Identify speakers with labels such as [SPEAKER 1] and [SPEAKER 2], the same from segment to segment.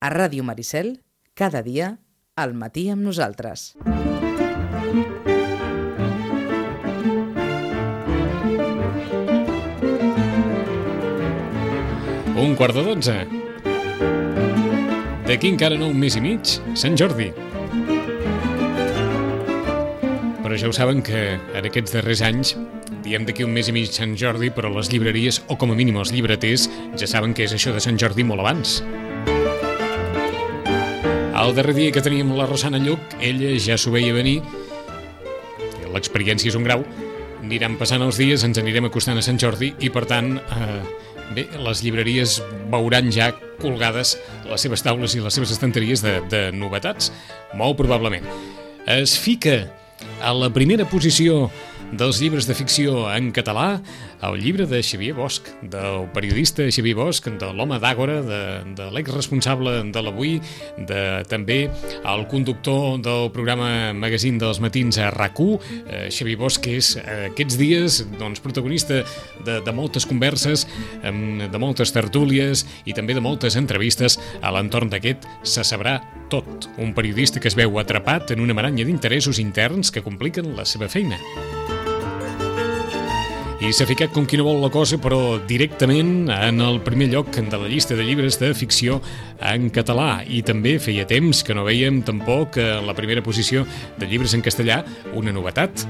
[SPEAKER 1] A Ràdio Maricel, cada dia, al matí amb nosaltres.
[SPEAKER 2] Un quart de dotze. D'aquí encara no un mes i mig, Sant Jordi. Però ja ho saben que en aquests darrers anys diem d'aquí un mes i mig Sant Jordi, però les llibreries, o com a mínim els llibreters, ja saben que és això de Sant Jordi molt abans. El darrer dia que teníem la Rosana Lluc, ella ja s'ho veia venir, l'experiència és un grau, aniran passant els dies, ens anirem acostant a Sant Jordi i, per tant, eh, bé, les llibreries veuran ja colgades les seves taules i les seves estanteries de, de novetats, molt probablement. Es fica a la primera posició dels llibres de ficció en català, el llibre de Xavier Bosch, del periodista Xavier Bosch, de l'home d'Àgora, de, de l'exresponsable de l'Avui, de també el conductor del programa Magazín dels Matins a RAC1, eh, Xavier Bosch, és eh, aquests dies doncs, protagonista de, de moltes converses, eh, de moltes tertúlies i també de moltes entrevistes. A l'entorn d'aquest Se sabrà tot, un periodista que es veu atrapat en una maranya d'interessos interns que compliquen la seva feina. I s'ha ficat com qui no vol la cosa, però directament en el primer lloc de la llista de llibres de ficció en català. I també feia temps que no veiem tampoc en la primera posició de llibres en castellà una novetat.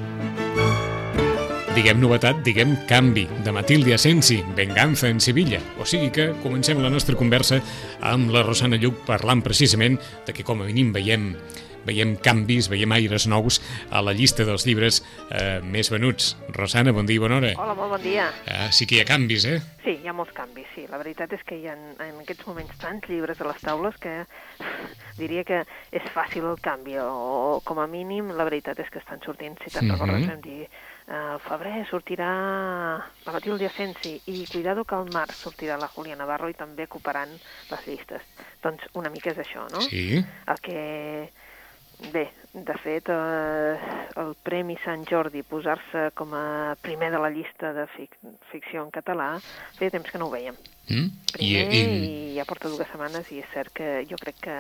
[SPEAKER 2] Diguem novetat, diguem canvi, de Matilde Asensi, Venganza en Sevilla. O sigui que comencem la nostra conversa amb la Rosana Lluc parlant precisament de que com a mínim veiem veiem canvis, veiem aires nous a la llista dels llibres eh, més venuts. Rosana, bon dia i bona hora.
[SPEAKER 3] Hola, molt bon dia.
[SPEAKER 2] Ah, sí que hi ha canvis, eh?
[SPEAKER 3] Sí, hi ha molts canvis, sí. La veritat és que hi ha en aquests moments tants llibres a les taules que diria que és fàcil el canvi, o com a mínim la veritat és que estan sortint, si te'n mm -hmm. recordes, vam dir al febrer sortirà la Matilde Asensi i cuidado que al març sortirà la Julia Navarro i també ocuparan les llistes. Doncs una mica és això, no?
[SPEAKER 2] Sí.
[SPEAKER 3] El que Bé, de fet, eh, el Premi Sant Jordi, posar-se com a primer de la llista de fic ficció en català, feia temps que no ho veiem.
[SPEAKER 2] Mm?
[SPEAKER 3] Primer, I, i... i ja porta dues setmanes, i és cert que jo crec que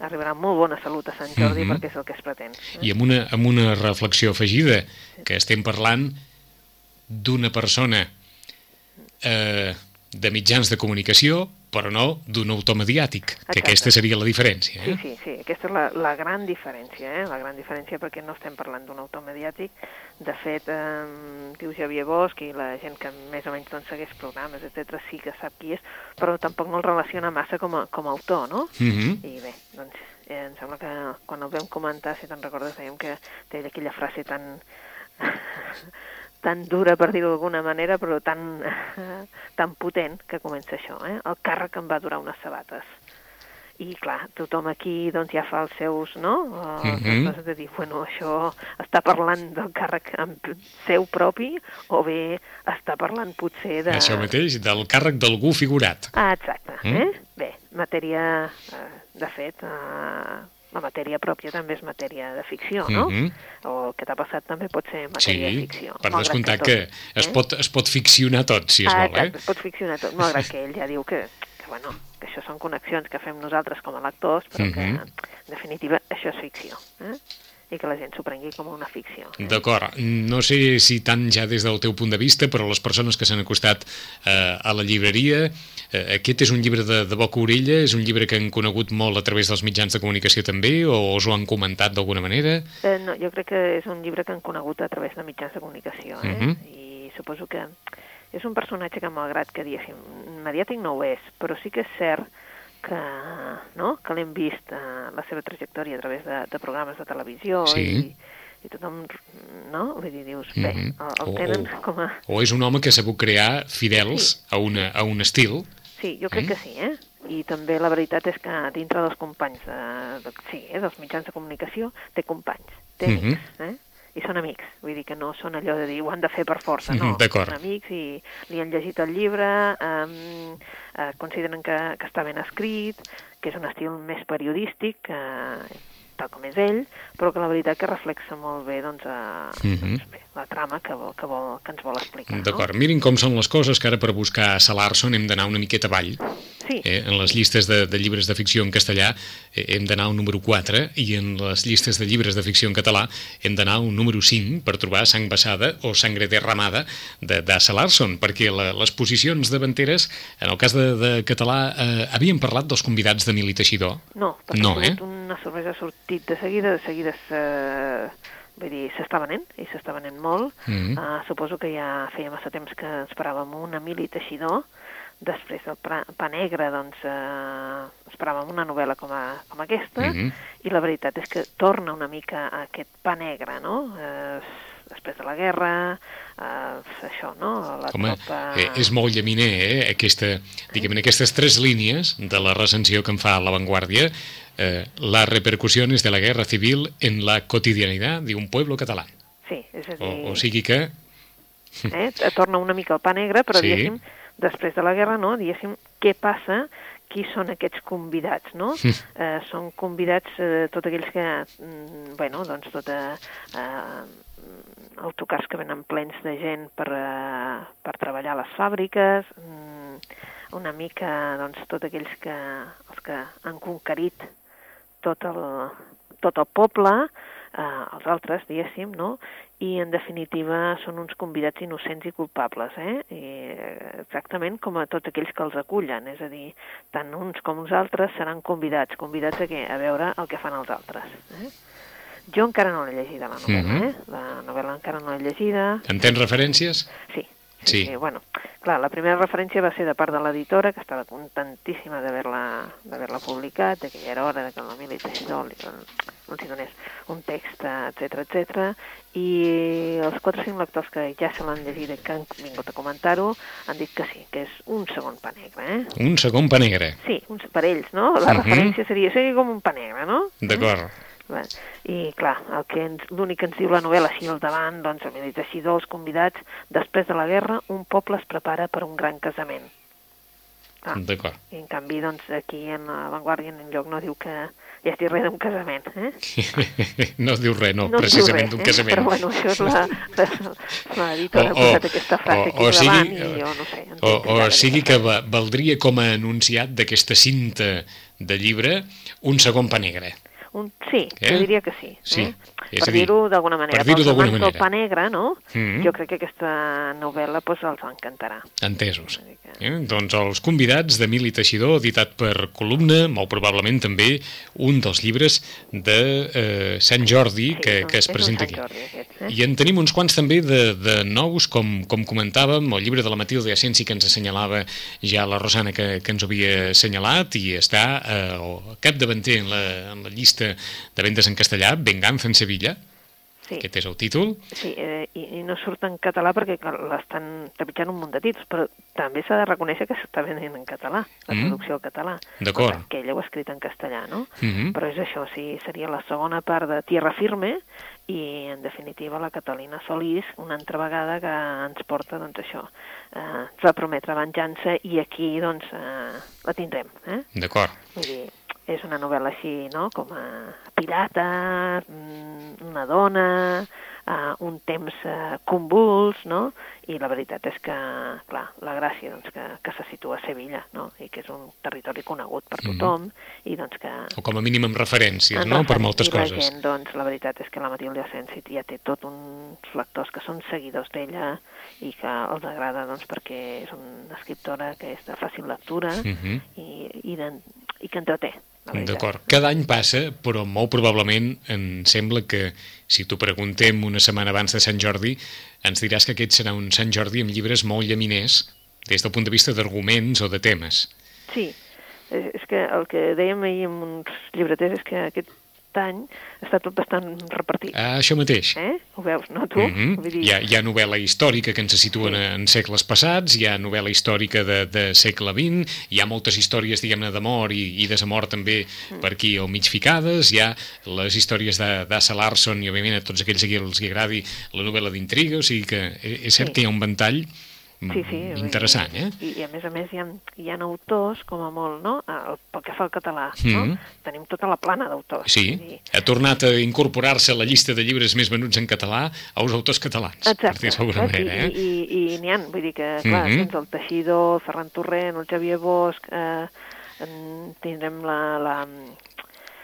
[SPEAKER 3] arribarà molt bona salut a Sant Jordi, mm -hmm. perquè és el que es pretén.
[SPEAKER 2] Eh? I amb una, amb una reflexió afegida, que estem parlant d'una persona eh, de mitjans de comunicació, però no d'un autor mediàtic, Exacte. que aquesta seria la diferència.
[SPEAKER 3] Eh? Sí, sí, sí, aquesta és la, la gran diferència, eh? la gran diferència perquè no estem parlant d'un autor mediàtic, de fet, eh, diu Javier Bosch i la gent que més o menys doncs, segueix programes, etc sí que sap qui és, però tampoc no el relaciona massa com a, com a autor, no?
[SPEAKER 2] Mm -hmm.
[SPEAKER 3] I bé, doncs eh, em sembla que quan el vam comentar, si te'n recordes, dèiem que té aquella frase tan tan dura, per dir-ho d'alguna manera, però tan, tan potent que comença això. Eh? El càrrec em va durar unes sabates. I, clar, tothom aquí doncs, ja fa els seus, no? Uh, mm -hmm. de dir, bueno, això està parlant del càrrec seu propi o bé està parlant potser de...
[SPEAKER 2] Això mateix, del càrrec d'algú figurat.
[SPEAKER 3] Ah, exacte. Mm? Eh? Bé, matèria, eh, de fet, eh, la matèria pròpia també és matèria de ficció, no? Mm -hmm. O el que t'ha passat també pot ser matèria
[SPEAKER 2] sí,
[SPEAKER 3] de ficció.
[SPEAKER 2] per descomptar que, que es, eh? pot, es pot ficcionar tot, si es
[SPEAKER 3] ah,
[SPEAKER 2] vol, eh?
[SPEAKER 3] es pot ficcionar tot, malgrat que ell ja diu que, que, bueno, que això són connexions que fem nosaltres com a lectors, però mm -hmm. que, mhm. en definitiva, això és ficció. Eh? I que la gent s'ho prengui com una ficció. Eh?
[SPEAKER 2] D'acord. No sé si tant ja des del teu punt de vista, però les persones que s'han acostat eh, a la llibreria Eh, aquest és un llibre de, de boca orella? És un llibre que han conegut molt a través dels mitjans de comunicació també? O us ho han comentat d'alguna manera?
[SPEAKER 3] Eh, no, jo crec que és un llibre que han conegut a través de mitjans de comunicació. Eh? Uh -huh. I suposo que és un personatge que, malgrat que diguéssim, mediàtic no ho és, però sí que és cert que, no? que l'hem vist eh, la seva trajectòria a través de, de programes de televisió
[SPEAKER 2] sí.
[SPEAKER 3] i, i tothom, no? Vull dir, dius, bé, mm -hmm. el, el tenen
[SPEAKER 2] o,
[SPEAKER 3] com a...
[SPEAKER 2] O és un home que s'ha sabut crear fidels sí. a, una, a un estil
[SPEAKER 3] Sí, jo crec mm. que sí, eh? I també la veritat és que dintre dels companys, de, de, sí, eh, dels mitjans de comunicació, té companys, té mm -hmm. amics, eh? I són amics, vull dir que no són allò de dir ho han de fer per força, no,
[SPEAKER 2] són
[SPEAKER 3] amics i li han llegit el llibre, eh, eh, consideren que, que està ben escrit, que és un estil més periodístic, que tal com és ell, però que la veritat que reflexa molt bé, doncs, a,
[SPEAKER 2] Mhm.
[SPEAKER 3] doncs bé, la trama que, vol, que, vol, que ens vol explicar.
[SPEAKER 2] D'acord, mirin com són les coses, que ara per buscar Salarson hem d'anar una miqueta avall.
[SPEAKER 3] No? Sí,
[SPEAKER 2] Eh, en les llistes de, de llibres de ficció en castellà eh, hem d'anar al número 4 i en les llistes de llibres de ficció en català hem d'anar al número 5 per trobar Sang Bassada o Sangre derramada de d'Assa Larson, perquè la, les posicions davanteres, en el cas de, de català, eh, havien parlat dels convidats de Mili Teixidor.
[SPEAKER 3] no, perquè
[SPEAKER 2] No, eh?
[SPEAKER 3] Una sorpresa ha sortit de seguida, de seguida se, vull dir, s'està venent, i s'està venent molt.
[SPEAKER 2] Mhm.
[SPEAKER 3] Uh, suposo que ja feia massa temps que esperàvem un Emili Teixidor, després del pa, pa negre, doncs, eh, esperàvem una novel·la com, a, com aquesta,
[SPEAKER 2] Mhm.
[SPEAKER 3] i la veritat és que torna una mica a aquest pa negre, no? Eh, després de la guerra, eh, això, no? La
[SPEAKER 2] Home,
[SPEAKER 3] tropa...
[SPEAKER 2] eh, és molt llaminer, eh? Aquesta, diguem aquestes tres línies de la recensió que em fa La Vanguardia, eh, las repercusiones de la guerra civil en la cotidianidad de un pueblo catalán.
[SPEAKER 3] Sí, és a dir...
[SPEAKER 2] O, o sigui que
[SPEAKER 3] eh? torna una mica al pa negre, però
[SPEAKER 2] Sí.
[SPEAKER 3] diguéssim, després de la guerra, no? Diguéssim, què passa, qui són aquests convidats, no? eh, són convidats eh, tots aquells que, mm, bueno, doncs tota... Eh, autocars que venen plens de gent per, eh, per treballar a les fàbriques, mm, una mica, doncs, tots aquells que, els que han conquerit tot el, tot el poble, eh, els altres, diguéssim, no? I, en definitiva, són uns convidats innocents i culpables, eh? I, exactament com a tots aquells que els acullen, és a dir, tant uns com uns altres seran convidats. Convidats a què? A veure el que fan els altres. Eh? Jo encara no l'he llegida, la novel·la,
[SPEAKER 2] Mhm.
[SPEAKER 3] eh? La novel·la encara no l'he llegida.
[SPEAKER 2] entens referències?
[SPEAKER 3] Sí.
[SPEAKER 2] Sí.
[SPEAKER 3] Sí, bueno, clar, la primera referència va ser de part de l'editora, que estava contentíssima d'haver-la publicat, de que ja era hora de que l'Emili Teixidor li, els hi donés un text, etc etc. i els 4 o 5 lectors que ja se l'han llegit i que han vingut a comentar-ho han dit que sí, que és un segon pa negre, eh?
[SPEAKER 2] Un segon pa negre.
[SPEAKER 3] Sí, un, per ells, no? La
[SPEAKER 2] Mhm.
[SPEAKER 3] referència seria, seria com un pa negre, no?
[SPEAKER 2] D'acord.
[SPEAKER 3] Bé, I, clar, que l'únic que ens diu la novel·la així al davant, doncs, a Emili Teixidor, els convidats, després de la guerra, un poble es prepara per un gran casament. Clar,
[SPEAKER 2] D'acord.
[SPEAKER 3] i en canvi, doncs, aquí en la Vanguardia en lloc no diu que hi hagi res d'un casament, eh?
[SPEAKER 2] no es diu res, no,
[SPEAKER 3] no es
[SPEAKER 2] precisament d'un
[SPEAKER 3] eh?
[SPEAKER 2] casament.
[SPEAKER 3] Però, bueno, això és la... L'editora ha
[SPEAKER 2] O- o-
[SPEAKER 3] posat aquesta frase aquí
[SPEAKER 2] o- o
[SPEAKER 3] al
[SPEAKER 2] sigui-
[SPEAKER 3] davant i jo no sé.
[SPEAKER 2] O,
[SPEAKER 3] que
[SPEAKER 2] o
[SPEAKER 3] ja
[SPEAKER 2] sigui que va, valdria com a anunciat d'aquesta cinta de llibre un segon pa negre.
[SPEAKER 3] Un, sí,
[SPEAKER 2] Eh?
[SPEAKER 3] jo diria que sí.
[SPEAKER 2] Sí,
[SPEAKER 3] Eh?
[SPEAKER 2] És
[SPEAKER 3] Per dir-ho d'alguna manera.
[SPEAKER 2] per dir-ho
[SPEAKER 3] Pels
[SPEAKER 2] d'alguna manera.
[SPEAKER 3] del pa negre, no?
[SPEAKER 2] Mhm.
[SPEAKER 3] Jo crec que aquesta novel·la doncs, els encantarà.
[SPEAKER 2] Entesos.
[SPEAKER 3] Mica.
[SPEAKER 2] Eh? Doncs els convidats d'Emili Teixidor, editat per Columna, molt probablement també un dels llibres de eh, Sant Jordi que,
[SPEAKER 3] no,
[SPEAKER 2] que es presenta aquí.
[SPEAKER 3] Jordi, aquest, eh?
[SPEAKER 2] I en tenim uns quants també de, de nous, com, com comentàvem, el llibre de la Matilde Asensi que ens assenyalava ja la Rosana que, que ens havia assenyalat i està eh, capdavanter en la, en la llista de vendes en castellà, Venganza en Sevilla,
[SPEAKER 3] Sí,
[SPEAKER 2] aquest és el títol.
[SPEAKER 3] sí eh, i, i no surt en català perquè l'estan trepitjant un munt de títols, però també s'ha de reconèixer que s'està venent en català, la
[SPEAKER 2] Mm.
[SPEAKER 3] traducció al català.
[SPEAKER 2] D'acord.
[SPEAKER 3] Que ella ho ha escrit en castellà, no?
[SPEAKER 2] Mhm.
[SPEAKER 3] Però és això, sí, seria la segona part de Tierra Firme i, en definitiva, la Catalina Solís, una altra vegada que ens porta, doncs, això, eh, ens va prometre venjança i aquí, doncs, eh, la tindrem, eh?
[SPEAKER 2] D'acord.
[SPEAKER 3] Vull dir, és una novel·la així, no?, com a pirata, mm, una dona, uh, un temps uh, convuls, no?, i la veritat és que, clar, la gràcia, doncs, que, que se situa a Sevilla, no?, i que és un territori conegut per tothom, i doncs que...
[SPEAKER 2] O com a mínim amb referències,
[SPEAKER 3] en
[SPEAKER 2] no?, per moltes
[SPEAKER 3] i la
[SPEAKER 2] coses.
[SPEAKER 3] gent, doncs, la veritat és que la Matilde Asensi ja té tot uns lectors que són seguidors d'ella i que els agrada, doncs, perquè és una escriptora que és de fàcil lectura
[SPEAKER 2] Mhm.
[SPEAKER 3] i, i, de, i que entreté.
[SPEAKER 2] D'acord. Cada any passa, però molt probablement em sembla que si t'ho preguntem una setmana abans de Sant Jordi, ens diràs que aquest serà un Sant Jordi amb llibres molt llaminers des del punt de vista d'arguments o de temes.
[SPEAKER 3] Sí, és, és que el que dèiem ahir amb uns llibreters és que aquest any està tot bastant repartit.
[SPEAKER 2] Ah, això mateix.
[SPEAKER 3] Eh? Ho veus, no, tu?
[SPEAKER 2] Mhm.
[SPEAKER 3] Vull dir,
[SPEAKER 2] hi, ha, hi ha novel·la històrica que ens situen
[SPEAKER 3] Sí.
[SPEAKER 2] en segles passats, hi ha novel·la històrica de, de segle XX, hi ha moltes històries, diguem-ne, d'amor i, i desamor també
[SPEAKER 3] Mm.
[SPEAKER 2] per aquí al mig ficades, hi ha les històries d'Assa Larson i, òbviament, a tots aquells a qui els agradi la novel·la d'intriga, o sigui que eh, és cert
[SPEAKER 3] Sí.
[SPEAKER 2] que hi ha un ventall
[SPEAKER 3] Sí, sí. dir,
[SPEAKER 2] Interessant, eh?
[SPEAKER 3] I, I a més a més hi ha, hi ha autors, com a molt, no? El, pel que fa al català,
[SPEAKER 2] Mhm.
[SPEAKER 3] no? Tenim tota la plana d'autors.
[SPEAKER 2] Sí,
[SPEAKER 3] dir,
[SPEAKER 2] ha tornat a incorporar-se a la llista de llibres més venuts en català als autors catalans, per
[SPEAKER 3] Exacte, saps?
[SPEAKER 2] manera,
[SPEAKER 3] I,
[SPEAKER 2] eh?
[SPEAKER 3] i, i n'hi ha, vull dir que, clar,
[SPEAKER 2] Mhm.
[SPEAKER 3] tens el Teixidor, el Ferran Torrent, el Xavier Bosch, eh, tindrem la, la,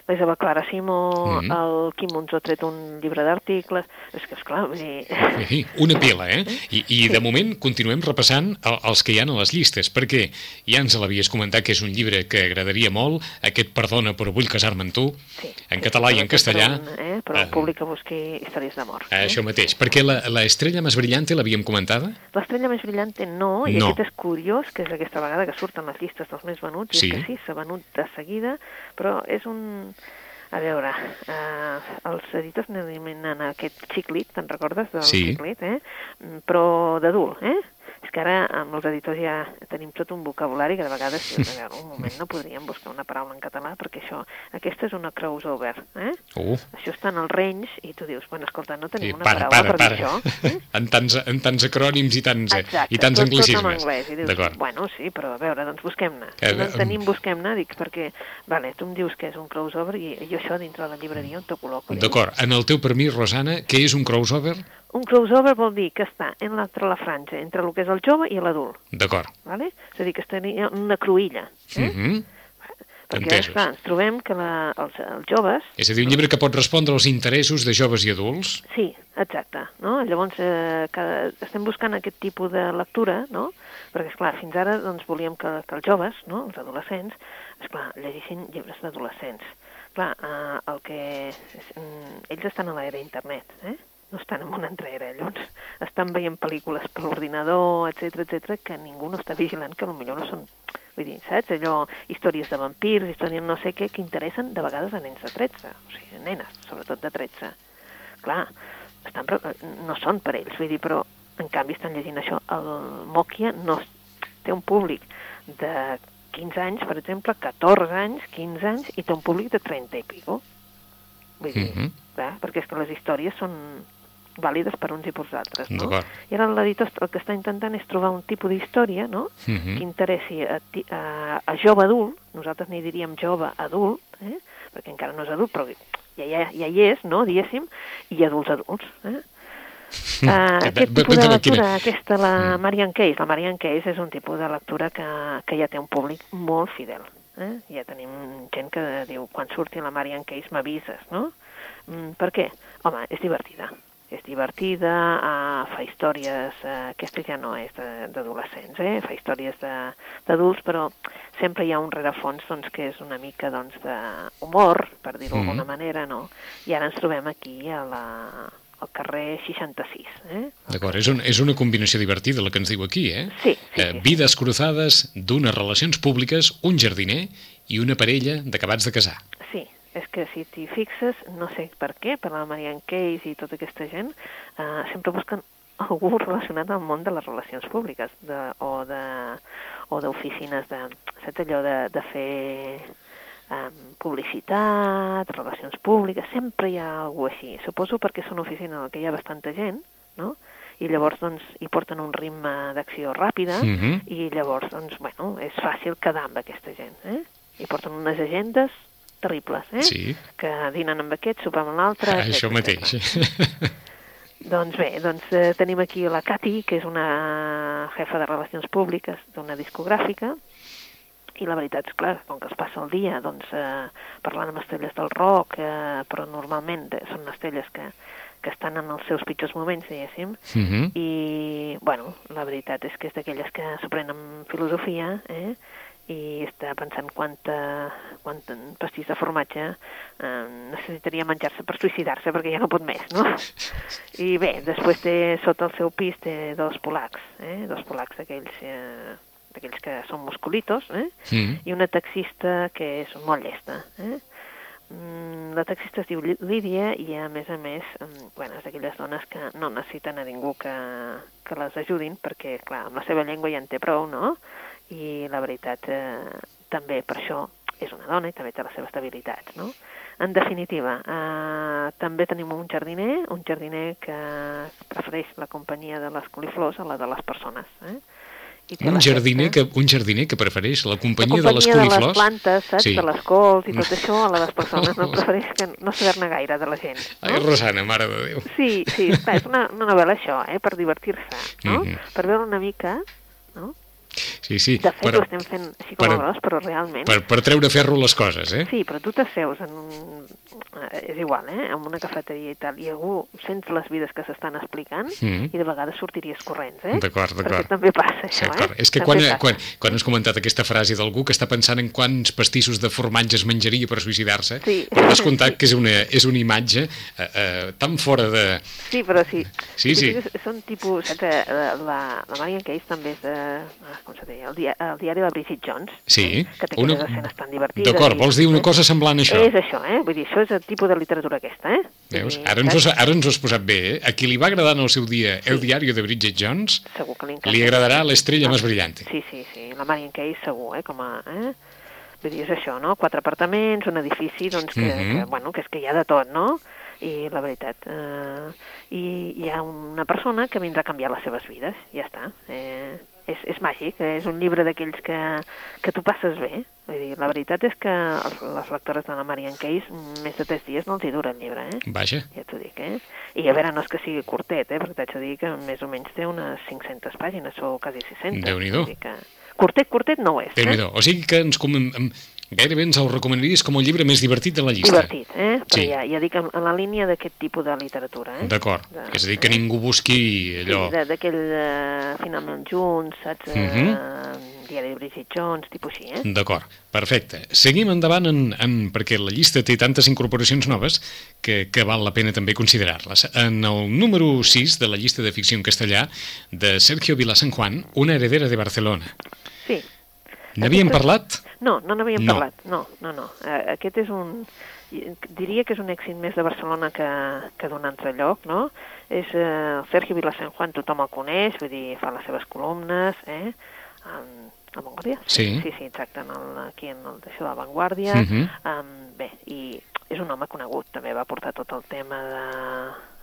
[SPEAKER 3] la Isabel Clara Simó,
[SPEAKER 2] Mhm.
[SPEAKER 3] el Quim Monzó ha tret un llibre d'articles, és que, esclar, vull dir...
[SPEAKER 2] Sí, una pila, eh? I, i de moment continuem repassant el, els que hi han a les llistes, perquè ja ens l'havies comentat que és un llibre que agradaria molt, aquest Perdona però vull casar-me amb tu,
[SPEAKER 3] Sí,
[SPEAKER 2] en
[SPEAKER 3] sí,
[SPEAKER 2] català
[SPEAKER 3] sí,
[SPEAKER 2] i en castellà.
[SPEAKER 3] un, eh, però el
[SPEAKER 2] Eh,
[SPEAKER 3] públic que busqui històries d'amor.
[SPEAKER 2] Eh, Això mateix, perquè la, la Estrella més brillante l'havíem comentada?
[SPEAKER 3] L'estrella més brillante no, i
[SPEAKER 2] No.
[SPEAKER 3] aquest és curiós, que és aquesta vegada que surten les llistes dels més venuts,
[SPEAKER 2] Sí.
[SPEAKER 3] i és que sí, s'ha venut de seguida, però és un... A veure, eh, els editors n'eliminen aquest xiclit, te'n recordes del
[SPEAKER 2] Sí.
[SPEAKER 3] xiclit, eh? Però d'adult, eh? És que ara amb els editors ja tenim tot un vocabulari que de vegades, a veure, un moment, no podríem buscar una paraula en català perquè això, aquesta és una crossover, eh?
[SPEAKER 2] Uh,
[SPEAKER 3] Això està en el range i tu dius, bueno, escolta, no tenim
[SPEAKER 2] sí,
[SPEAKER 3] una
[SPEAKER 2] para,
[SPEAKER 3] paraula
[SPEAKER 2] para,
[SPEAKER 3] per dir
[SPEAKER 2] para.
[SPEAKER 3] això. Eh?
[SPEAKER 2] En tants, en tants acrònims i tants, eh,
[SPEAKER 3] Exacte,
[SPEAKER 2] i tants
[SPEAKER 3] tot, tot en
[SPEAKER 2] anglicismes.
[SPEAKER 3] anglès. I dius, bueno, sí, però a veure, doncs busquem-ne.
[SPEAKER 2] Que,
[SPEAKER 3] Si no en tenim, busquem-ne, dic, perquè, vale, tu em dius que és un crossover i jo això dintre de la llibreria on t'ho col·loco.
[SPEAKER 2] D'acord, en el teu permís, Rosana, què és un crossover?
[SPEAKER 3] Un crossover vol dir que està entre la franja, entre el que és el jove i l'adult,
[SPEAKER 2] D'acord.
[SPEAKER 3] vale? és a dir, que està en una cruïlla. Eh?
[SPEAKER 2] Mm -hmm.
[SPEAKER 3] Perquè,
[SPEAKER 2] Entesos.
[SPEAKER 3] esclar, ens trobem que la, els, els joves
[SPEAKER 2] És a dir, un llibre que pot respondre als interessos de joves i adults.
[SPEAKER 3] Sí, exacte. No? Llavors, eh, cada, estem buscant aquest tipus de lectura, no? perquè, esclar, fins ara doncs, volíem que, que els joves, no? els adolescents, esclar, llegissin llibres d'adolescents. Clar, eh, el que... Mm, ells estan a l'era internet, eh? No estan en una altra era, llavors estan veient pel·lícules per l'ordinador, etc etc que ningú no està vigilant, que potser no són Vull dir, saps? Allò, històries de vampirs, històries no sé què, que interessen de vegades a nens de 13, o sigui, a nenes, sobretot de 13. Clar, estan, no són per ells, vull dir, però en canvi estan llegint això. El Mòquia no té un públic de 15 anys, per exemple, 14 anys, 15 anys, i té un públic de 30 i pico. Vull dir,
[SPEAKER 2] Mhm.
[SPEAKER 3] clar, perquè és que les històries són vàlides per uns i per altres, no? I ara l'editor el que està intentant és trobar un tipus d'història, no?,
[SPEAKER 2] Mhm.
[SPEAKER 3] que interessi a, a, a jove adult, nosaltres n'hi diríem jove adult, eh? perquè encara no és adult, però ja, ja, ja hi és, no?, diguéssim, i adults adults. Eh? Uh,
[SPEAKER 2] Que-
[SPEAKER 3] aquest tipus de lectura, aquesta, la Marian Case, la Marian Case és un tipus de lectura que, que ja té un públic molt fidel. Eh? Ja tenim gent que diu, quan surti la Marian Case m'avises, no? Mm, per què? Home, és divertida. És divertida, uh, fa històries, uh, aquesta ja no és d'adolescents, eh? fa històries de- d'adults, però sempre hi ha un rerefons doncs, que és una mica doncs, d'humor, per dir-ho d'alguna manera, no? I ara ens trobem aquí a la, al carrer 66. Eh?
[SPEAKER 2] D'acord, és, un, és una combinació divertida la que ens diu aquí, eh?
[SPEAKER 3] Sí, sí,
[SPEAKER 2] eh
[SPEAKER 3] sí.
[SPEAKER 2] vides cruzades d'unes relacions públiques, un jardiner i una parella d'acabats de casar.
[SPEAKER 3] És que si t'hi fixes, no sé per què, per la Marianne Case i tota aquesta gent, eh, sempre busquen algú relacionat amb el món de les relacions públiques de, o de o d'oficines de, saps allò de, de fer um, publicitat, relacions públiques, sempre hi ha algú així. Suposo perquè és una oficina en què hi ha bastanta gent, no? i llavors doncs, hi porten un ritme d'acció ràpida
[SPEAKER 2] Mhm.
[SPEAKER 3] i llavors doncs, bueno, és fàcil quedar amb aquesta gent. Eh? I porten unes agendes terribles, eh?
[SPEAKER 2] Sí.
[SPEAKER 3] que dinen amb aquest, sopar amb l'altre...
[SPEAKER 2] Això
[SPEAKER 3] etcètera,
[SPEAKER 2] mateix.
[SPEAKER 3] etcètera. Doncs bé, doncs eh, tenim aquí la Cati, que és una jefa de relacions públiques d'una discogràfica, i la veritat és clar, com que es passa el dia doncs, eh, parlant amb estrelles del rock, eh, però normalment eh, són estrelles que, que estan en els seus pitjors moments, diguéssim,
[SPEAKER 2] Mhm.
[SPEAKER 3] i, bueno, la veritat és que és d'aquelles que s'ho prenen filosofia, eh? I està pensant quanta, quant pastís de formatge eh, necessitaria menjar-se per suïcidar-se perquè ja no pot més, no? I bé, després té, sota el seu pis té dos polacs, eh? dos polacs d'aquells eh, d'aquells que són musculitos, eh?
[SPEAKER 2] Mhm.
[SPEAKER 3] i una taxista que és molt llesta. Eh? Mm, La taxista es diu Lí- Lídia i a més a més mm, bueno, és d'aquelles dones que no necessiten a ningú que, que les ajudin perquè, clar, amb la seva llengua ja en té prou, no? I la veritat, eh, també per això és una dona i també té les seves debilitats, no? En definitiva, eh, també tenim un jardiner, un jardiner que prefereix la companyia de les coliflors a la de les persones, eh?
[SPEAKER 2] I un jardiner, que, un jardiner que prefereix la companyia,
[SPEAKER 3] la companyia
[SPEAKER 2] de les coliflors?
[SPEAKER 3] de les plantes, saps? Sí. De les cols i tot això, a la de les persones. No prefereix que no saber-ne gaire de la gent. No?
[SPEAKER 2] Ai, Rosana, mare de Déu.
[SPEAKER 3] Sí, sí, clar, és una, una novel·la això, eh? Per divertir-se, no? Mm -hmm. Per veure una mica?
[SPEAKER 2] Sí, sí.
[SPEAKER 3] De fet, per, ho estem fent així com per, a gros, però realment...
[SPEAKER 2] Per, per treure ferro les coses, eh?
[SPEAKER 3] Sí, però tu t'asseus en un... És igual, eh? En una cafeteria i tal, i algú sents les vides que s'estan explicant mm. i de vegades sortiries corrents, eh?
[SPEAKER 2] D'acord, d'acord.
[SPEAKER 3] Perquè també passa això,
[SPEAKER 2] sí, eh? És que quan, quan, quan has comentat aquesta frase d'algú que està pensant en quants pastissos de formatge es menjaria per suïcidar-se,
[SPEAKER 3] sí.
[SPEAKER 2] has comptat que és una, és una imatge eh, eh, tan fora de...
[SPEAKER 3] Sí, però sí.
[SPEAKER 2] Sí, sí.
[SPEAKER 3] sí. Són tipus... Saps? Eh, la, la, la Marian Case també és de... Com se deia? El dia, el diari de Bridget Jones,
[SPEAKER 2] sí,
[SPEAKER 3] que té una... escenes tan divertides.
[SPEAKER 2] D'acord, vols dir una cosa semblant a això?
[SPEAKER 3] És això, eh? Vull dir, això és el tipus de literatura aquesta, eh?
[SPEAKER 2] Veus? Ara ens, ho, ara ens ho has posat bé, eh? A qui li va agradar en el seu dia sí. el diari de Bridget Jones,
[SPEAKER 3] segur que li,
[SPEAKER 2] li agradarà l'estrella ah, més brillante.
[SPEAKER 3] Sí, sí, sí, la Marian Case segur, eh? Com a, eh? Vull dir, és això, no? Quatre apartaments, un edifici, doncs, que, mm -hmm. que, bueno, que és que hi ha de tot, no? I la veritat, eh, i hi ha una persona que vindrà a canviar les seves vides, ja està. Eh, és, és màgic, eh? és un llibre d'aquells que, que tu passes bé. Vull dir, la veritat és que els, les lectores de la Marian Case més de tres dies no els hi dura el llibre, eh?
[SPEAKER 2] Vaja.
[SPEAKER 3] Ja t'ho dic, eh? I a veure, no és que sigui curtet, eh? Perquè t'haig de dir que més o menys té unes 500 pàgines, o quasi 600.
[SPEAKER 2] Déu-n'hi-do.
[SPEAKER 3] Que... Curtet, curtet no ho és,
[SPEAKER 2] déu eh? O sigui que ens, com, Gairebé ens el recomanaries com el llibre més divertit de la llista.
[SPEAKER 3] Divertit, eh? Però sí. ja, ja dic en, la línia d'aquest tipus de literatura, eh?
[SPEAKER 2] D'acord, de, és a dir, que ningú busqui allò...
[SPEAKER 3] Sí, d'aquell uh, finalment junts, saps? Uh -huh. uh, diari de Bridget Jones, tipus així, eh?
[SPEAKER 2] D'acord, perfecte. Seguim endavant en, en, perquè la llista té tantes incorporacions noves que, que val la pena també considerar-les. En el número 6 de la llista de ficció en castellà de Sergio Vilasan Juan, Una heredera de Barcelona.
[SPEAKER 3] Sí.
[SPEAKER 2] N'havíem parlat?
[SPEAKER 3] No, no n'havíem no. parlat. No, no, no. Uh, aquest és un... Diria que és un èxit més de Barcelona que, que d'un altre lloc, no? És uh, Sergio Vilasen Juan, tothom el coneix, vull dir, fa les seves columnes, eh? En, a Vanguardia?
[SPEAKER 2] Sí.
[SPEAKER 3] Sí, sí, exacte, en el, aquí en el d'això de la Vanguardia. Uh -huh. um, bé, i és un home conegut, també va portar tot el tema de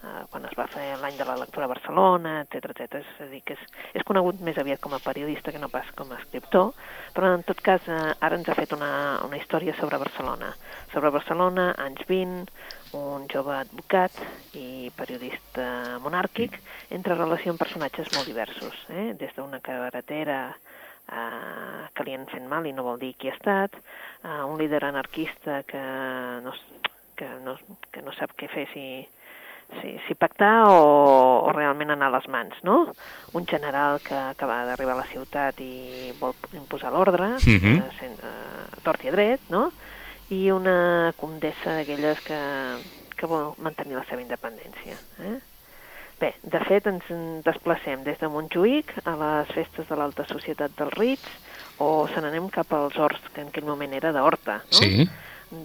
[SPEAKER 3] eh, quan es va fer l'any de la lectura a Barcelona, etc etc. És a dir, que és, és conegut més aviat com a periodista que no pas com a escriptor, però en tot cas eh, ara ens ha fet una, una història sobre Barcelona. Sobre Barcelona, anys 20, un jove advocat i periodista monàrquic, entre relació amb personatges molt diversos, eh? des d'una carretera eh, que li han fet mal i no vol dir qui ha estat, eh, un líder anarquista que no, que no, que no sap què fer si, si, si pactar o, o realment anar a les mans, no? Un general que acaba d'arribar a la ciutat i vol imposar l'ordre, uh
[SPEAKER 2] mhm. -huh.
[SPEAKER 3] eh, sent, eh, tort i dret, no? I una condessa d'aquelles que, que vol mantenir la seva independència. Eh? Bé, de fet ens desplacem des de Montjuïc a les festes de l'alta societat dels Rits o se n'anem cap als horts, que en aquell moment era d'Horta, no?
[SPEAKER 2] Sí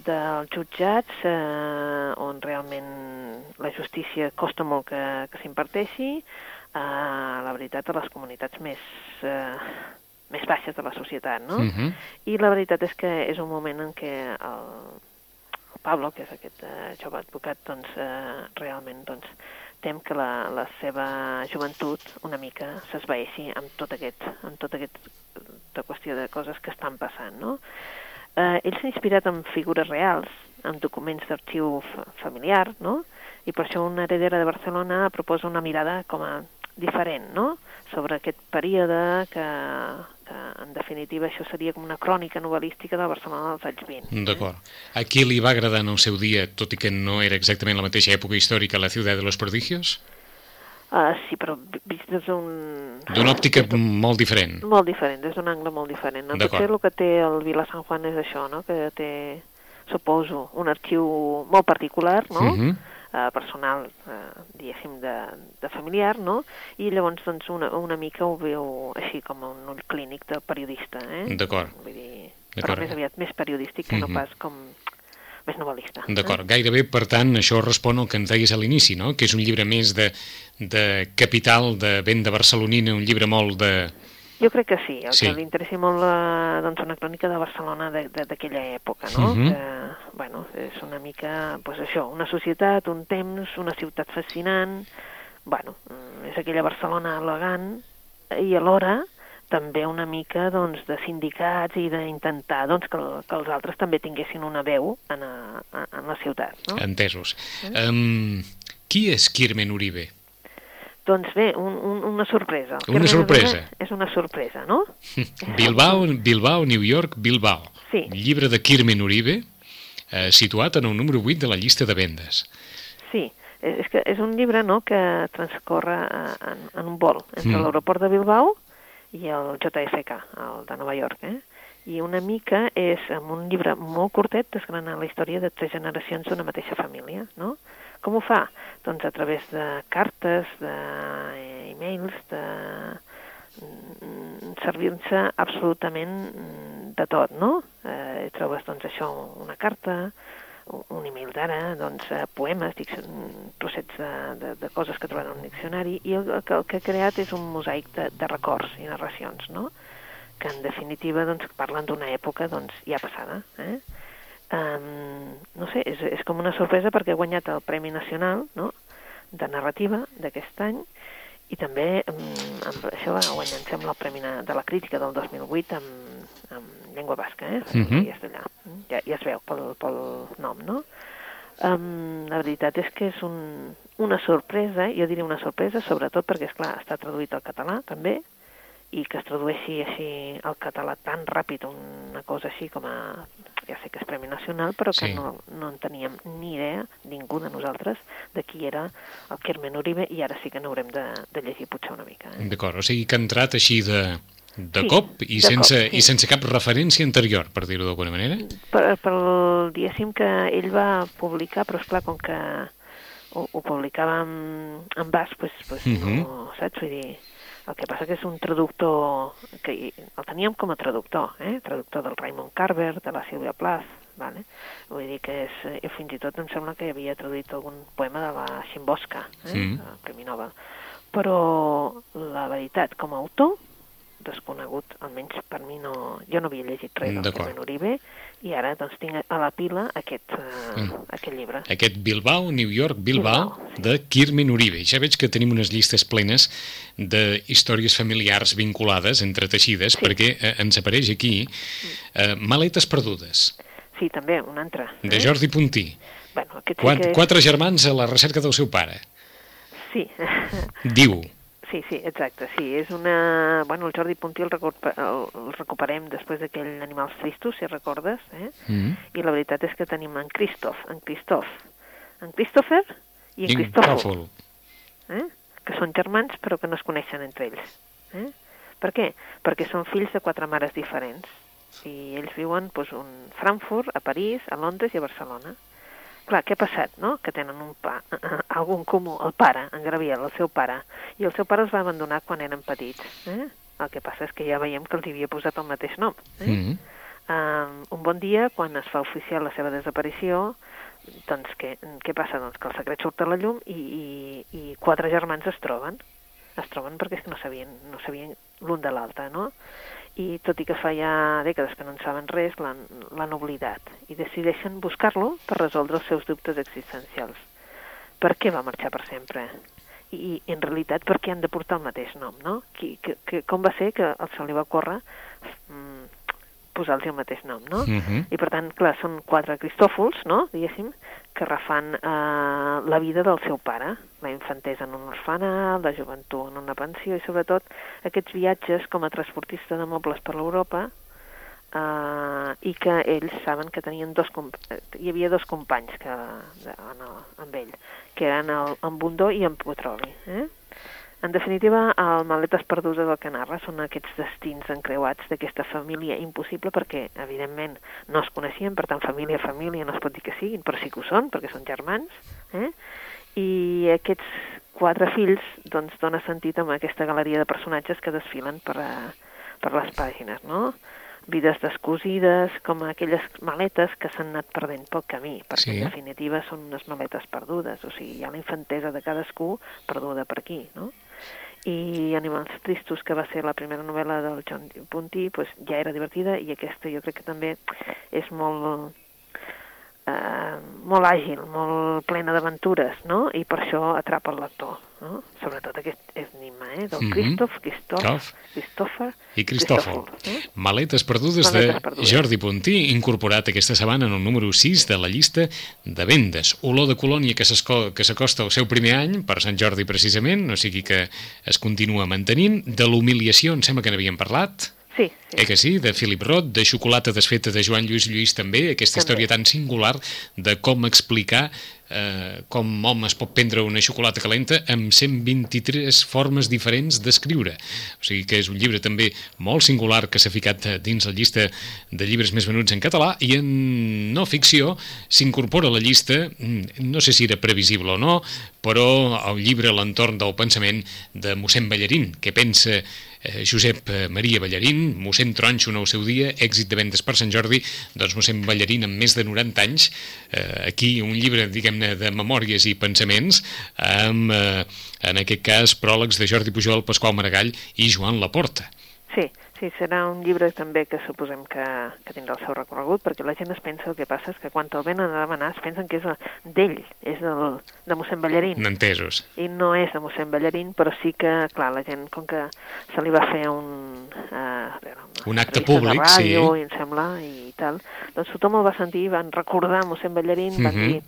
[SPEAKER 3] dels jutjats eh, on realment la justícia costa molt que, que s'imparteixi, eh, la veritat, a les comunitats més, eh, més baixes de la societat, no?
[SPEAKER 2] Uh mhm. -huh.
[SPEAKER 3] I la veritat és que és un moment en què el, el Pablo, que és aquest eh, jove advocat, doncs, eh, realment doncs, tem que la, la seva joventut una mica s'esvaeixi amb tot aquest, amb tot aquest de qüestió de coses que estan passant, no? Eh, ell s'ha inspirat en figures reals, en documents d'arxiu familiar, no? I per això una heredera de Barcelona proposa una mirada com a diferent, no?, sobre aquest període que, que en definitiva això seria com una crònica novel·lística de Barcelona dels anys 20.
[SPEAKER 2] Eh? D'acord. A qui li va agradar en el seu dia, tot i que no era exactament la mateixa època històrica, la ciutat de los prodigios?
[SPEAKER 3] Uh, sí, però vist des d'un...
[SPEAKER 2] D'una òptica molt diferent.
[SPEAKER 3] Molt diferent, des d'un angle molt diferent. No? Potser el que té el Vila Sant Juan és això, no? que té, suposo, un arxiu molt particular, no?
[SPEAKER 2] Uh -huh.
[SPEAKER 3] uh, personal, uh, diguéssim, de, de familiar, no? I llavors, doncs, una, una mica ho veu així com un ull clínic de periodista, eh?
[SPEAKER 2] D'acord.
[SPEAKER 3] Vull dir, però més aviat més periodístic que uh -huh. no pas com més novel·lista.
[SPEAKER 2] D'acord, eh? gairebé, per tant, això respon al que ens deies a l'inici, no? que és un llibre més de, de capital, de venda barcelonina, un llibre molt de,
[SPEAKER 3] Jo crec que sí, el
[SPEAKER 2] Sí.
[SPEAKER 3] que li interessi molt la, doncs una crònica de Barcelona d'aquella època, no?
[SPEAKER 2] Mhm.
[SPEAKER 3] que, bueno, és una mica, pues això, una societat, un temps, una ciutat fascinant, bueno, mm, és aquella Barcelona elegant i alhora també una mica doncs, de sindicats i d'intentar doncs, que, que els altres també tinguessin una veu en, a, en la ciutat. No?
[SPEAKER 2] Entesos. Um, qui és Kirmen Uribe?
[SPEAKER 3] Doncs bé, un, un, una sorpresa.
[SPEAKER 2] Una
[SPEAKER 3] Carmen
[SPEAKER 2] sorpresa.
[SPEAKER 3] Uribe És una sorpresa, no?
[SPEAKER 2] Bilbao, Bilbao, New York, Bilbao.
[SPEAKER 3] Sí.
[SPEAKER 2] Llibre de Kirmen Uribe, eh, situat en el número 8 de la llista de vendes.
[SPEAKER 3] Sí, és que és un llibre no, que transcorre eh, en, en un vol entre
[SPEAKER 2] Mm.
[SPEAKER 3] mm. l'aeroport de Bilbao i el JFK, el de Nova York. Eh? I una mica és, amb un llibre molt curtet, desgranar la història de tres generacions d'una mateixa família. No? Com ho fa? Doncs a través de cartes, d'e-mails, de mm, servir-se absolutament mm, de tot, no? Eh, trobes, doncs, això, una carta, un email d'ara, doncs, eh, poemes, trossets de, de, de coses que troben en un diccionari, i el, el, el que ha creat és un mosaic de, de records i narracions, no? que en definitiva doncs, parlen d'una època doncs, ja passada. Eh? Um, no sé, és, és com una sorpresa perquè ha guanyat el Premi Nacional no? de Narrativa d'aquest any i també um, amb això va guanyar, em sembla, el Premi de la Crítica del 2008 amb, amb llengua basca, eh?
[SPEAKER 2] Mhm.
[SPEAKER 3] I és d'allà. Ja, ja es veu pel, pel nom, no? Um, la veritat és que és un, una sorpresa, jo diria una sorpresa, sobretot perquè, és clar està traduït al català, també, i que es tradueixi així al català tan ràpid, una cosa així com a... Ja sé que és Premi Nacional, però que
[SPEAKER 2] Sí.
[SPEAKER 3] no, no en teníem ni idea, ningú de nosaltres, de qui era el Carmen Uribe, i ara sí que n'haurem de, de llegir potser una mica. Eh?
[SPEAKER 2] D'acord, o sigui que ha entrat així de, de
[SPEAKER 3] Sí,
[SPEAKER 2] cop i
[SPEAKER 3] de
[SPEAKER 2] sense,
[SPEAKER 3] cop, sí.
[SPEAKER 2] i sense cap referència anterior, per dir-ho d'alguna manera.
[SPEAKER 3] per, per el, diguéssim que ell va publicar, però esclar, com que ho, ho publicava en, en bas, pues, pues
[SPEAKER 2] Mhm.
[SPEAKER 3] no, saps? Vull dir, el que passa que és un traductor, que el teníem com a traductor, eh? traductor del Raymond Carver, de la Sílvia Plath, vale? vull dir que és, eh, fins i tot em sembla que havia traduït algun poema de la Ximbosca, eh?
[SPEAKER 2] Mm.
[SPEAKER 3] el Premi Nobel. Però la veritat, com a autor, desconegut, almenys per mi no... Jo no havia llegit res del. Carmen Uribe i ara doncs tinc a la pila aquest, uh,
[SPEAKER 2] Mm.
[SPEAKER 3] aquest llibre.
[SPEAKER 2] Aquest Bilbao, New York, Bilbao,
[SPEAKER 3] Bilbao, sí.
[SPEAKER 2] de Kirmen Uribe. Ja veig que tenim unes llistes plenes de històries familiars vinculades, entreteixides,
[SPEAKER 3] Sí.
[SPEAKER 2] perquè eh, ens apareix aquí eh, Maletes perdudes,
[SPEAKER 3] Sí, també, un altre.
[SPEAKER 2] de Jordi Puntí.
[SPEAKER 3] Bueno, aquest
[SPEAKER 2] Quat,
[SPEAKER 3] sí que és...
[SPEAKER 2] Quatre germans a la recerca del seu pare.
[SPEAKER 3] Sí.
[SPEAKER 2] Diu,
[SPEAKER 3] sí, sí, exacte, sí. És una... Bueno, el Jordi Puntí el, recuper... el, recuperem després d'aquell Animals Tristos, si recordes, eh?
[SPEAKER 2] mm,
[SPEAKER 3] I la veritat és que tenim en Christoph, en Christoph, en Christopher i en Cristòfol.
[SPEAKER 2] Tòfol.
[SPEAKER 3] eh? que són germans però que no es coneixen entre ells. Eh? Per què? Perquè són fills de quatre mares diferents i ells viuen doncs, un Frankfurt, a París, a Londres i a Barcelona. Clar, què ha passat, no? Que tenen un pa, algun comú, el pare, en Graviel, el seu pare, i el seu pare els va abandonar quan eren petits. Eh? El que passa és que ja veiem que els havia posat el mateix nom. Eh?
[SPEAKER 2] Mm,
[SPEAKER 3] Um, un bon dia, quan es fa oficial la seva desaparició, doncs què, què passa? Doncs que el secret surt a la llum i, i, i quatre germans es troben. Es troben perquè és que no sabien, no sabien l'un de l'altre, no? I tot i que fa ja dècades que no en saben res, l'han oblidat. I decideixen buscar-lo per resoldre els seus dubtes existencials. Per què va marxar per sempre? I, i en realitat per què han de portar el mateix nom, no? Qui, que, que, com va ser que el se li va córrer mm, posar-los el mateix nom, no?
[SPEAKER 2] Mhm.
[SPEAKER 3] I per tant, clar, són quatre cristòfols, no?, diguéssim, que refan eh, la vida del seu pare, la infantesa en un orfenat, la joventut en una pensió i sobretot aquests viatges com a transportista de mobles per l'Europa eh, i que ells saben que tenien dos eh, hi havia dos companys que, en el, amb ell, que eren el, en Bundó i en Petroli. Eh? En definitiva, el Maletes perdudes del que narra són aquests destins encreuats d'aquesta família impossible perquè, evidentment, no es coneixien, per tant, família, família no es pot dir que siguin, però sí que ho són, perquè són germans, eh? i aquests quatre fills doncs, dona sentit amb aquesta galeria de personatges que desfilen per, a, per les pàgines, no? Vides descosides, com aquelles maletes que s'han anat perdent pel camí, perquè
[SPEAKER 2] Sí.
[SPEAKER 3] en definitiva són unes maletes perdudes, o sigui, hi ha la infantesa de cadascú perduda per aquí, no? I Animals Tristos, que va ser la primera novel·la del John Puntí, pues, ja era divertida i aquesta jo crec que també és molt eh, molt àgil, molt plena d'aventures, no? I per això atrapa el lector, no? Sobretot aquest és Nima, eh? Del
[SPEAKER 2] Mhm.
[SPEAKER 3] Christoph, Christoph,
[SPEAKER 2] Christoph.
[SPEAKER 3] Christopher
[SPEAKER 2] I Cristòfol.
[SPEAKER 3] Eh?
[SPEAKER 2] Maletes perdudes
[SPEAKER 3] Maletes
[SPEAKER 2] de
[SPEAKER 3] perdudes.
[SPEAKER 2] Jordi Puntí, incorporat aquesta setmana en el número 6 de la llista de vendes. Olor de colònia que s'acosta al seu primer any, per Sant Jordi precisament, o sigui que es continua mantenint. De l'humiliació, em sembla que n'havíem parlat.
[SPEAKER 3] Sí, sí.
[SPEAKER 2] Eh que sí? De Philip Roth, de Xocolata desfeta de Joan Lluís Lluís també, aquesta
[SPEAKER 3] També.
[SPEAKER 2] història tan singular de com explicar eh, com home es pot prendre una xocolata calenta amb 123 formes diferents d'escriure. O sigui que és un llibre també molt singular que s'ha ficat eh, dins la llista de llibres més venuts en català i en no ficció s'incorpora a la llista, mm, no sé si era previsible o no, però el llibre L'entorn del pensament de mossèn Ballarín, que pensa eh, Josep eh, Maria Ballarín, mossèn Tronxo el seu dia, èxit de vendes per Sant Jordi, doncs mossèn Ballarín amb més de 90 anys, eh, aquí un llibre, diguem-ne, de memòries i pensaments, amb, eh, en aquest cas, pròlegs de Jordi Pujol, Pasqual Maragall i Joan Laporta.
[SPEAKER 3] Sí, sí, serà un llibre també que suposem que, que tindrà el seu recorregut, perquè la gent es pensa, el que passa és que quan te'l venen a demanar es pensen que és d'ell, és del, de mossèn Ballarín.
[SPEAKER 2] Entesos.
[SPEAKER 3] I no és de mossèn Ballarín, però sí que, clar, la gent, com que se li va fer un... Eh,
[SPEAKER 2] Un acte públic,
[SPEAKER 3] ràdio,
[SPEAKER 2] sí.
[SPEAKER 3] i em sembla, i tal, doncs tothom el va sentir, van recordar mossèn Ballarín, van
[SPEAKER 2] Mhm.
[SPEAKER 3] dir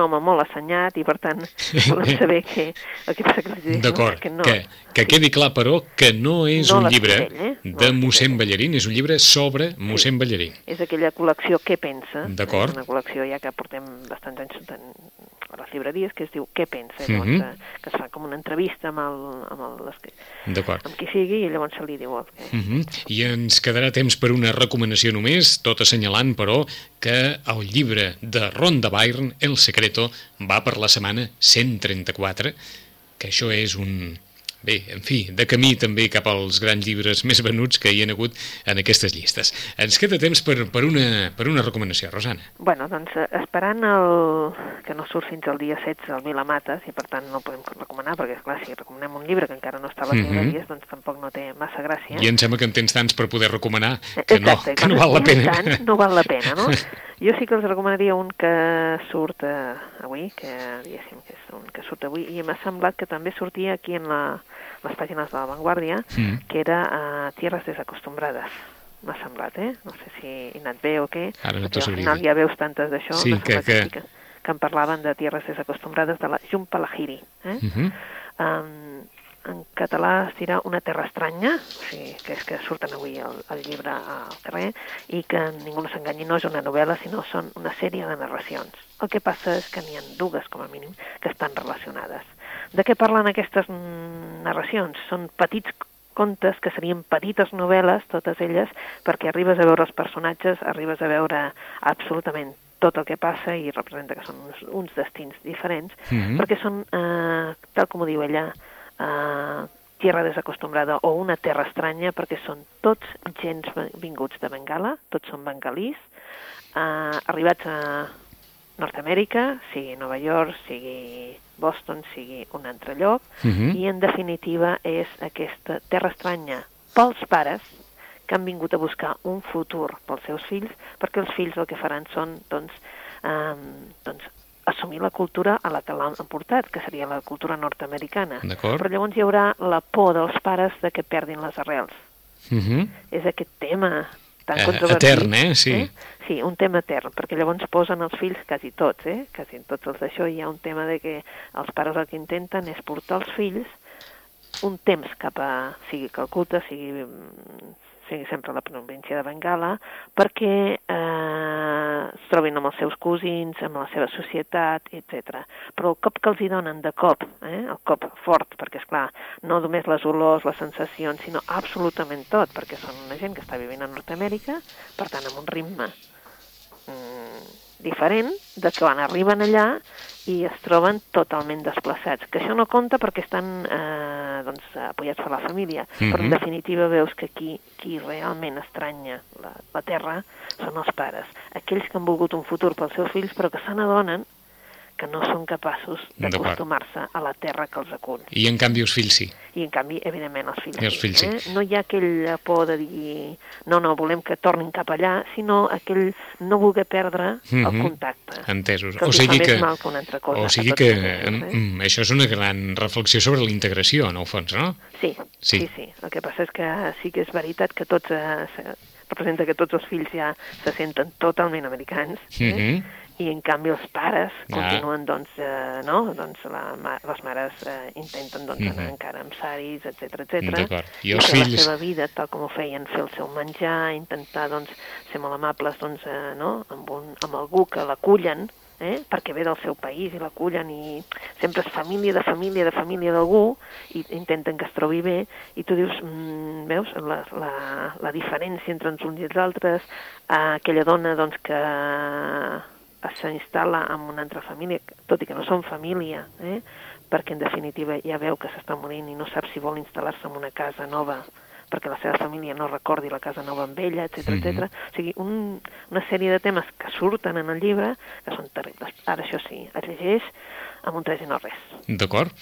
[SPEAKER 3] un, home molt assenyat i per tant volem saber què, el que passa que els no, que no.
[SPEAKER 2] que, que quedi clar, però, que no és
[SPEAKER 3] No
[SPEAKER 2] un llibre
[SPEAKER 3] ell, eh? No
[SPEAKER 2] de
[SPEAKER 3] l'escric
[SPEAKER 2] mossèn. Ballarín, és un llibre sobre mossèn Ballarín.
[SPEAKER 3] És aquella col·lecció Què pensa?
[SPEAKER 2] D'acord.
[SPEAKER 3] Una col·lecció ja que portem bastants anys les llibreries que es diu Què pensa?
[SPEAKER 2] Mhm.
[SPEAKER 3] Llavors, eh, que es fa com una entrevista amb, el, amb, el, les- amb qui sigui i llavors se li diu el que...
[SPEAKER 2] Uh -huh. I ens quedarà temps per una recomanació només, tot assenyalant, però, que el llibre de Ronda Byrne, El Secreto, va per la setmana 134, que això és un... Bé, en fi, de camí també cap als grans llibres més venuts que hi ha hagut en aquestes llistes. Ens queda temps per, per, una, per una recomanació, Rosana.
[SPEAKER 3] Bueno, doncs eh, esperant el... que no surt fins al dia 16 al Vilamates i per tant no el podem recomanar perquè, esclar, si recomanem un llibre que encara no està a les
[SPEAKER 2] Mhm.
[SPEAKER 3] llibreries, doncs tampoc no té massa gràcia.
[SPEAKER 2] I em sembla que en tens tants per poder recomanar que no,
[SPEAKER 3] Exacte,
[SPEAKER 2] que no val la pena.
[SPEAKER 3] Tant, no val la pena, no? Jo sí que els recomanaria un que surt eh, avui, que diguéssim que és un que surt avui, i m'ha semblat que també sortia aquí en la, les pàgines de La Vanguardia,
[SPEAKER 2] Mm.
[SPEAKER 3] que era uh, Tierras desacostumbrades. M'ha semblat, eh? No sé si he anat bé o què,
[SPEAKER 2] Ara no
[SPEAKER 3] perquè al final ja veus tantes d'això,
[SPEAKER 2] Sí, que- que-
[SPEAKER 3] sí que, que en parlaven de Tierras desacostumbrades de la Jun Palahiri. Eh?
[SPEAKER 2] Uh -huh.
[SPEAKER 3] Um, en català es dirà Una terra estranya, o sigui, que és que surten avui el, el llibre al carrer, i que ningú no s'enganyi, no és una novel·la, sinó són una sèrie de narracions. El que passa és que n'hi ha dues, com a mínim, que estan relacionades. De què parlen aquestes mm, narracions? Són petits contes que serien petites novel·les, totes elles, perquè arribes a veure els personatges, arribes a veure absolutament tot el que passa i representa que són uns, uns destins diferents,
[SPEAKER 2] Mhm.
[SPEAKER 3] perquè són, eh, tal com ho diu ella, eh, tierra desacostumbrada o una terra estranya, perquè són tots gens vinguts de Bengala, tots són bengalís, eh, arribats a Nord-Amèrica, sigui Nova York, sigui Boston, sigui un altre lloc,
[SPEAKER 2] Mhm.
[SPEAKER 3] i en definitiva és aquesta terra estranya pels pares que han vingut a buscar un futur pels seus fills, perquè els fills el que faran són, doncs, eh, doncs assumir la cultura a la que l'han portat, que seria la cultura nord-americana. Però llavors hi haurà la por dels pares de que perdin les arrels.
[SPEAKER 2] Uh -huh.
[SPEAKER 3] És aquest tema tan
[SPEAKER 2] Eh,
[SPEAKER 3] controvertit.
[SPEAKER 2] etern, eh? Sí.
[SPEAKER 3] Sí, un tema etern, perquè llavors posen els fills, quasi tots, eh? quasi tots els d'això, hi ha un tema de que els pares el que intenten és portar els fills un temps cap a, sigui Calcuta, sigui, mm, sigui sempre la província de Bengala, perquè eh, es trobin amb els seus cosins, amb la seva societat, etc. Però el cop que els hi donen de cop, eh, el cop fort, perquè és clar, no només les olors, les sensacions, sinó absolutament tot, perquè són una gent que està vivint a Nord-Amèrica, per tant, amb un ritme mm, diferent de que quan arriben allà i es troben totalment desplaçats. Que això no compta perquè estan eh, doncs, apoyats per la família, però en
[SPEAKER 2] Mhm.
[SPEAKER 3] definitiva veus que qui, qui realment estranya la, la terra són els pares. Aquells que han volgut un futur pels seus fills però que se n'adonen que no són capaços d'acostumar-se a la terra que els acull.
[SPEAKER 2] I en canvi els fills sí.
[SPEAKER 3] I en canvi, evidentment, els fills,
[SPEAKER 2] I els fills sí.
[SPEAKER 3] Eh? No hi ha aquella por de dir no, no, volem que tornin cap allà, sinó aquell no voler perdre mm -hmm. el
[SPEAKER 2] Mhm.
[SPEAKER 3] contacte.
[SPEAKER 2] Entesos.
[SPEAKER 3] Que
[SPEAKER 2] o sigui que,
[SPEAKER 3] mal que una altra cosa.
[SPEAKER 2] o sigui que
[SPEAKER 3] ells, eh?
[SPEAKER 2] mm, això és una gran reflexió sobre la integració, en el fons, no?
[SPEAKER 3] Sí,
[SPEAKER 2] Sí.
[SPEAKER 3] sí, sí. El que passa és que sí que és veritat que tots, eh, se- representa que tots els fills ja se senten totalment americans, eh?
[SPEAKER 2] Mhm.
[SPEAKER 3] I en canvi els pares
[SPEAKER 2] Ah.
[SPEAKER 3] continuen, doncs, eh, no? doncs la, ma- les mares eh, intenten doncs, anar
[SPEAKER 2] Mhm.
[SPEAKER 3] encara amb saris, etc etc.
[SPEAKER 2] I
[SPEAKER 3] I,
[SPEAKER 2] els fills-
[SPEAKER 3] la seva vida tal com ho feien, fer el seu menjar, intentar doncs, ser molt amables doncs, eh, no? amb, un, amb algú que l'acullen, eh? perquè ve del seu país i l'acullen i sempre és família de família de família d'algú i intenten que es trobi bé i tu dius, mm, veus, la, la, la diferència entre uns i els altres, eh, aquella dona doncs, que s'instal·la en una altra família, tot i que no són família, eh? perquè en definitiva ja veu que s'està morint i no sap si vol instal·lar-se en una casa nova perquè la seva família no recordi la casa nova amb ella, etc
[SPEAKER 2] Mhm.
[SPEAKER 3] etc. O sigui, un, una sèrie de temes que surten en el llibre que són terribles. Ara, això sí, es llegeix amb un tres i no res.
[SPEAKER 2] D'acord.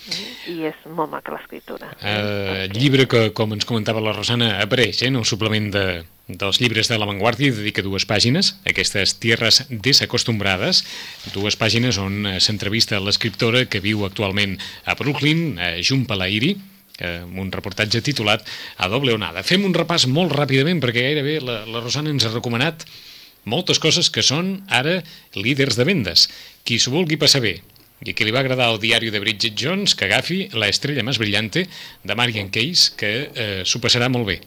[SPEAKER 3] I és molt maca l'escriptura.
[SPEAKER 2] Eh, llibre que, com ens comentava la Rosana, apareix eh, en el suplement de, dels llibres de La Vanguardia i dedica dues pàgines, aquestes Tierres desacostumbrades, dues pàgines on eh, s'entrevista l'escriptora que viu actualment a Brooklyn, eh, Jun Palairi, eh, amb un reportatge titulat A doble onada. Fem un repàs molt ràpidament perquè gairebé la, la Rosana ens ha recomanat moltes coses que són ara líders de vendes. Qui s'ho vulgui passar bé i a qui li va agradar el diari de Bridget Jones, que agafi La estrella més brillante de Marian Case, que eh, s'ho passarà molt bé.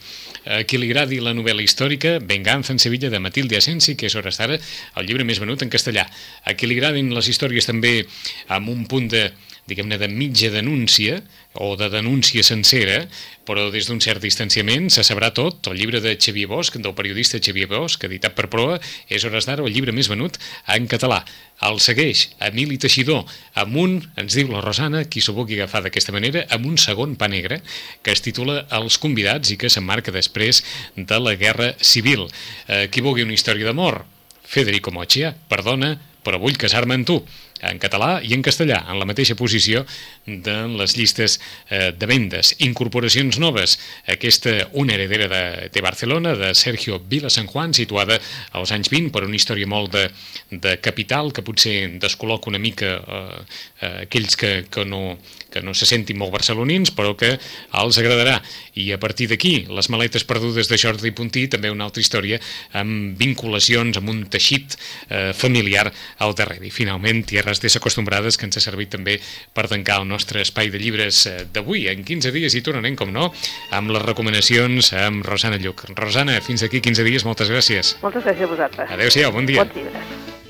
[SPEAKER 2] A qui li agradi la novel·la històrica Venganza en Sevilla de Matilde Asensi, que és hores d'ara el llibre més venut en castellà. A qui li agradin les històries també amb un punt de diguem-ne, de mitja denúncia o de denúncia sencera, però des d'un cert distanciament se sabrà tot. El llibre de Xavier Bosch, del periodista Xavier Bosch, editat per Proa, és hores d'ara el llibre més venut en català. El segueix Emili Teixidor amb un, ens diu la Rosana, qui s'ho vulgui agafar d'aquesta manera, amb un segon pa negre que es titula Els convidats i que s'emmarca després de la Guerra Civil. Eh, qui vulgui una història d'amor? Federico Mochia, perdona, però vull casar-me amb tu en català i en castellà, en la mateixa posició de les llistes eh, de vendes. Incorporacions noves, aquesta Una heredera de, de Barcelona, de Sergio Vila San Juan, situada als anys 20 per una història molt de, de capital, que potser descol·loca una mica eh, eh, aquells que, que, no, que no se sentin molt barcelonins, però que els agradarà. I a partir d'aquí, les maletes perdudes de Jordi Puntí, també una altra història amb vinculacions, amb un teixit eh, familiar al darrere. I finalment, Tierres desacostumbrades, que ens ha servit també per tancar el nostre espai de llibres eh, d'avui. En 15 dies hi tornarem, com no, amb les recomanacions amb Rosana Lluc. Rosana, fins aquí 15 dies, moltes gràcies.
[SPEAKER 3] Moltes gràcies a vosaltres.
[SPEAKER 2] Adéu-siau, bon dia.
[SPEAKER 3] Bons llibres.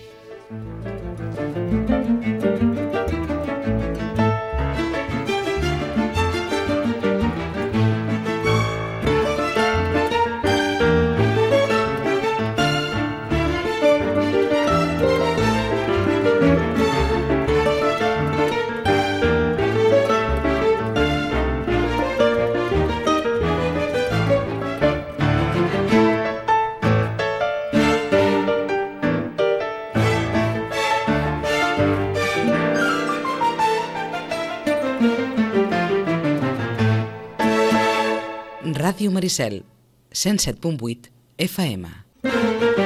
[SPEAKER 1] Maricel, 107.8 FM.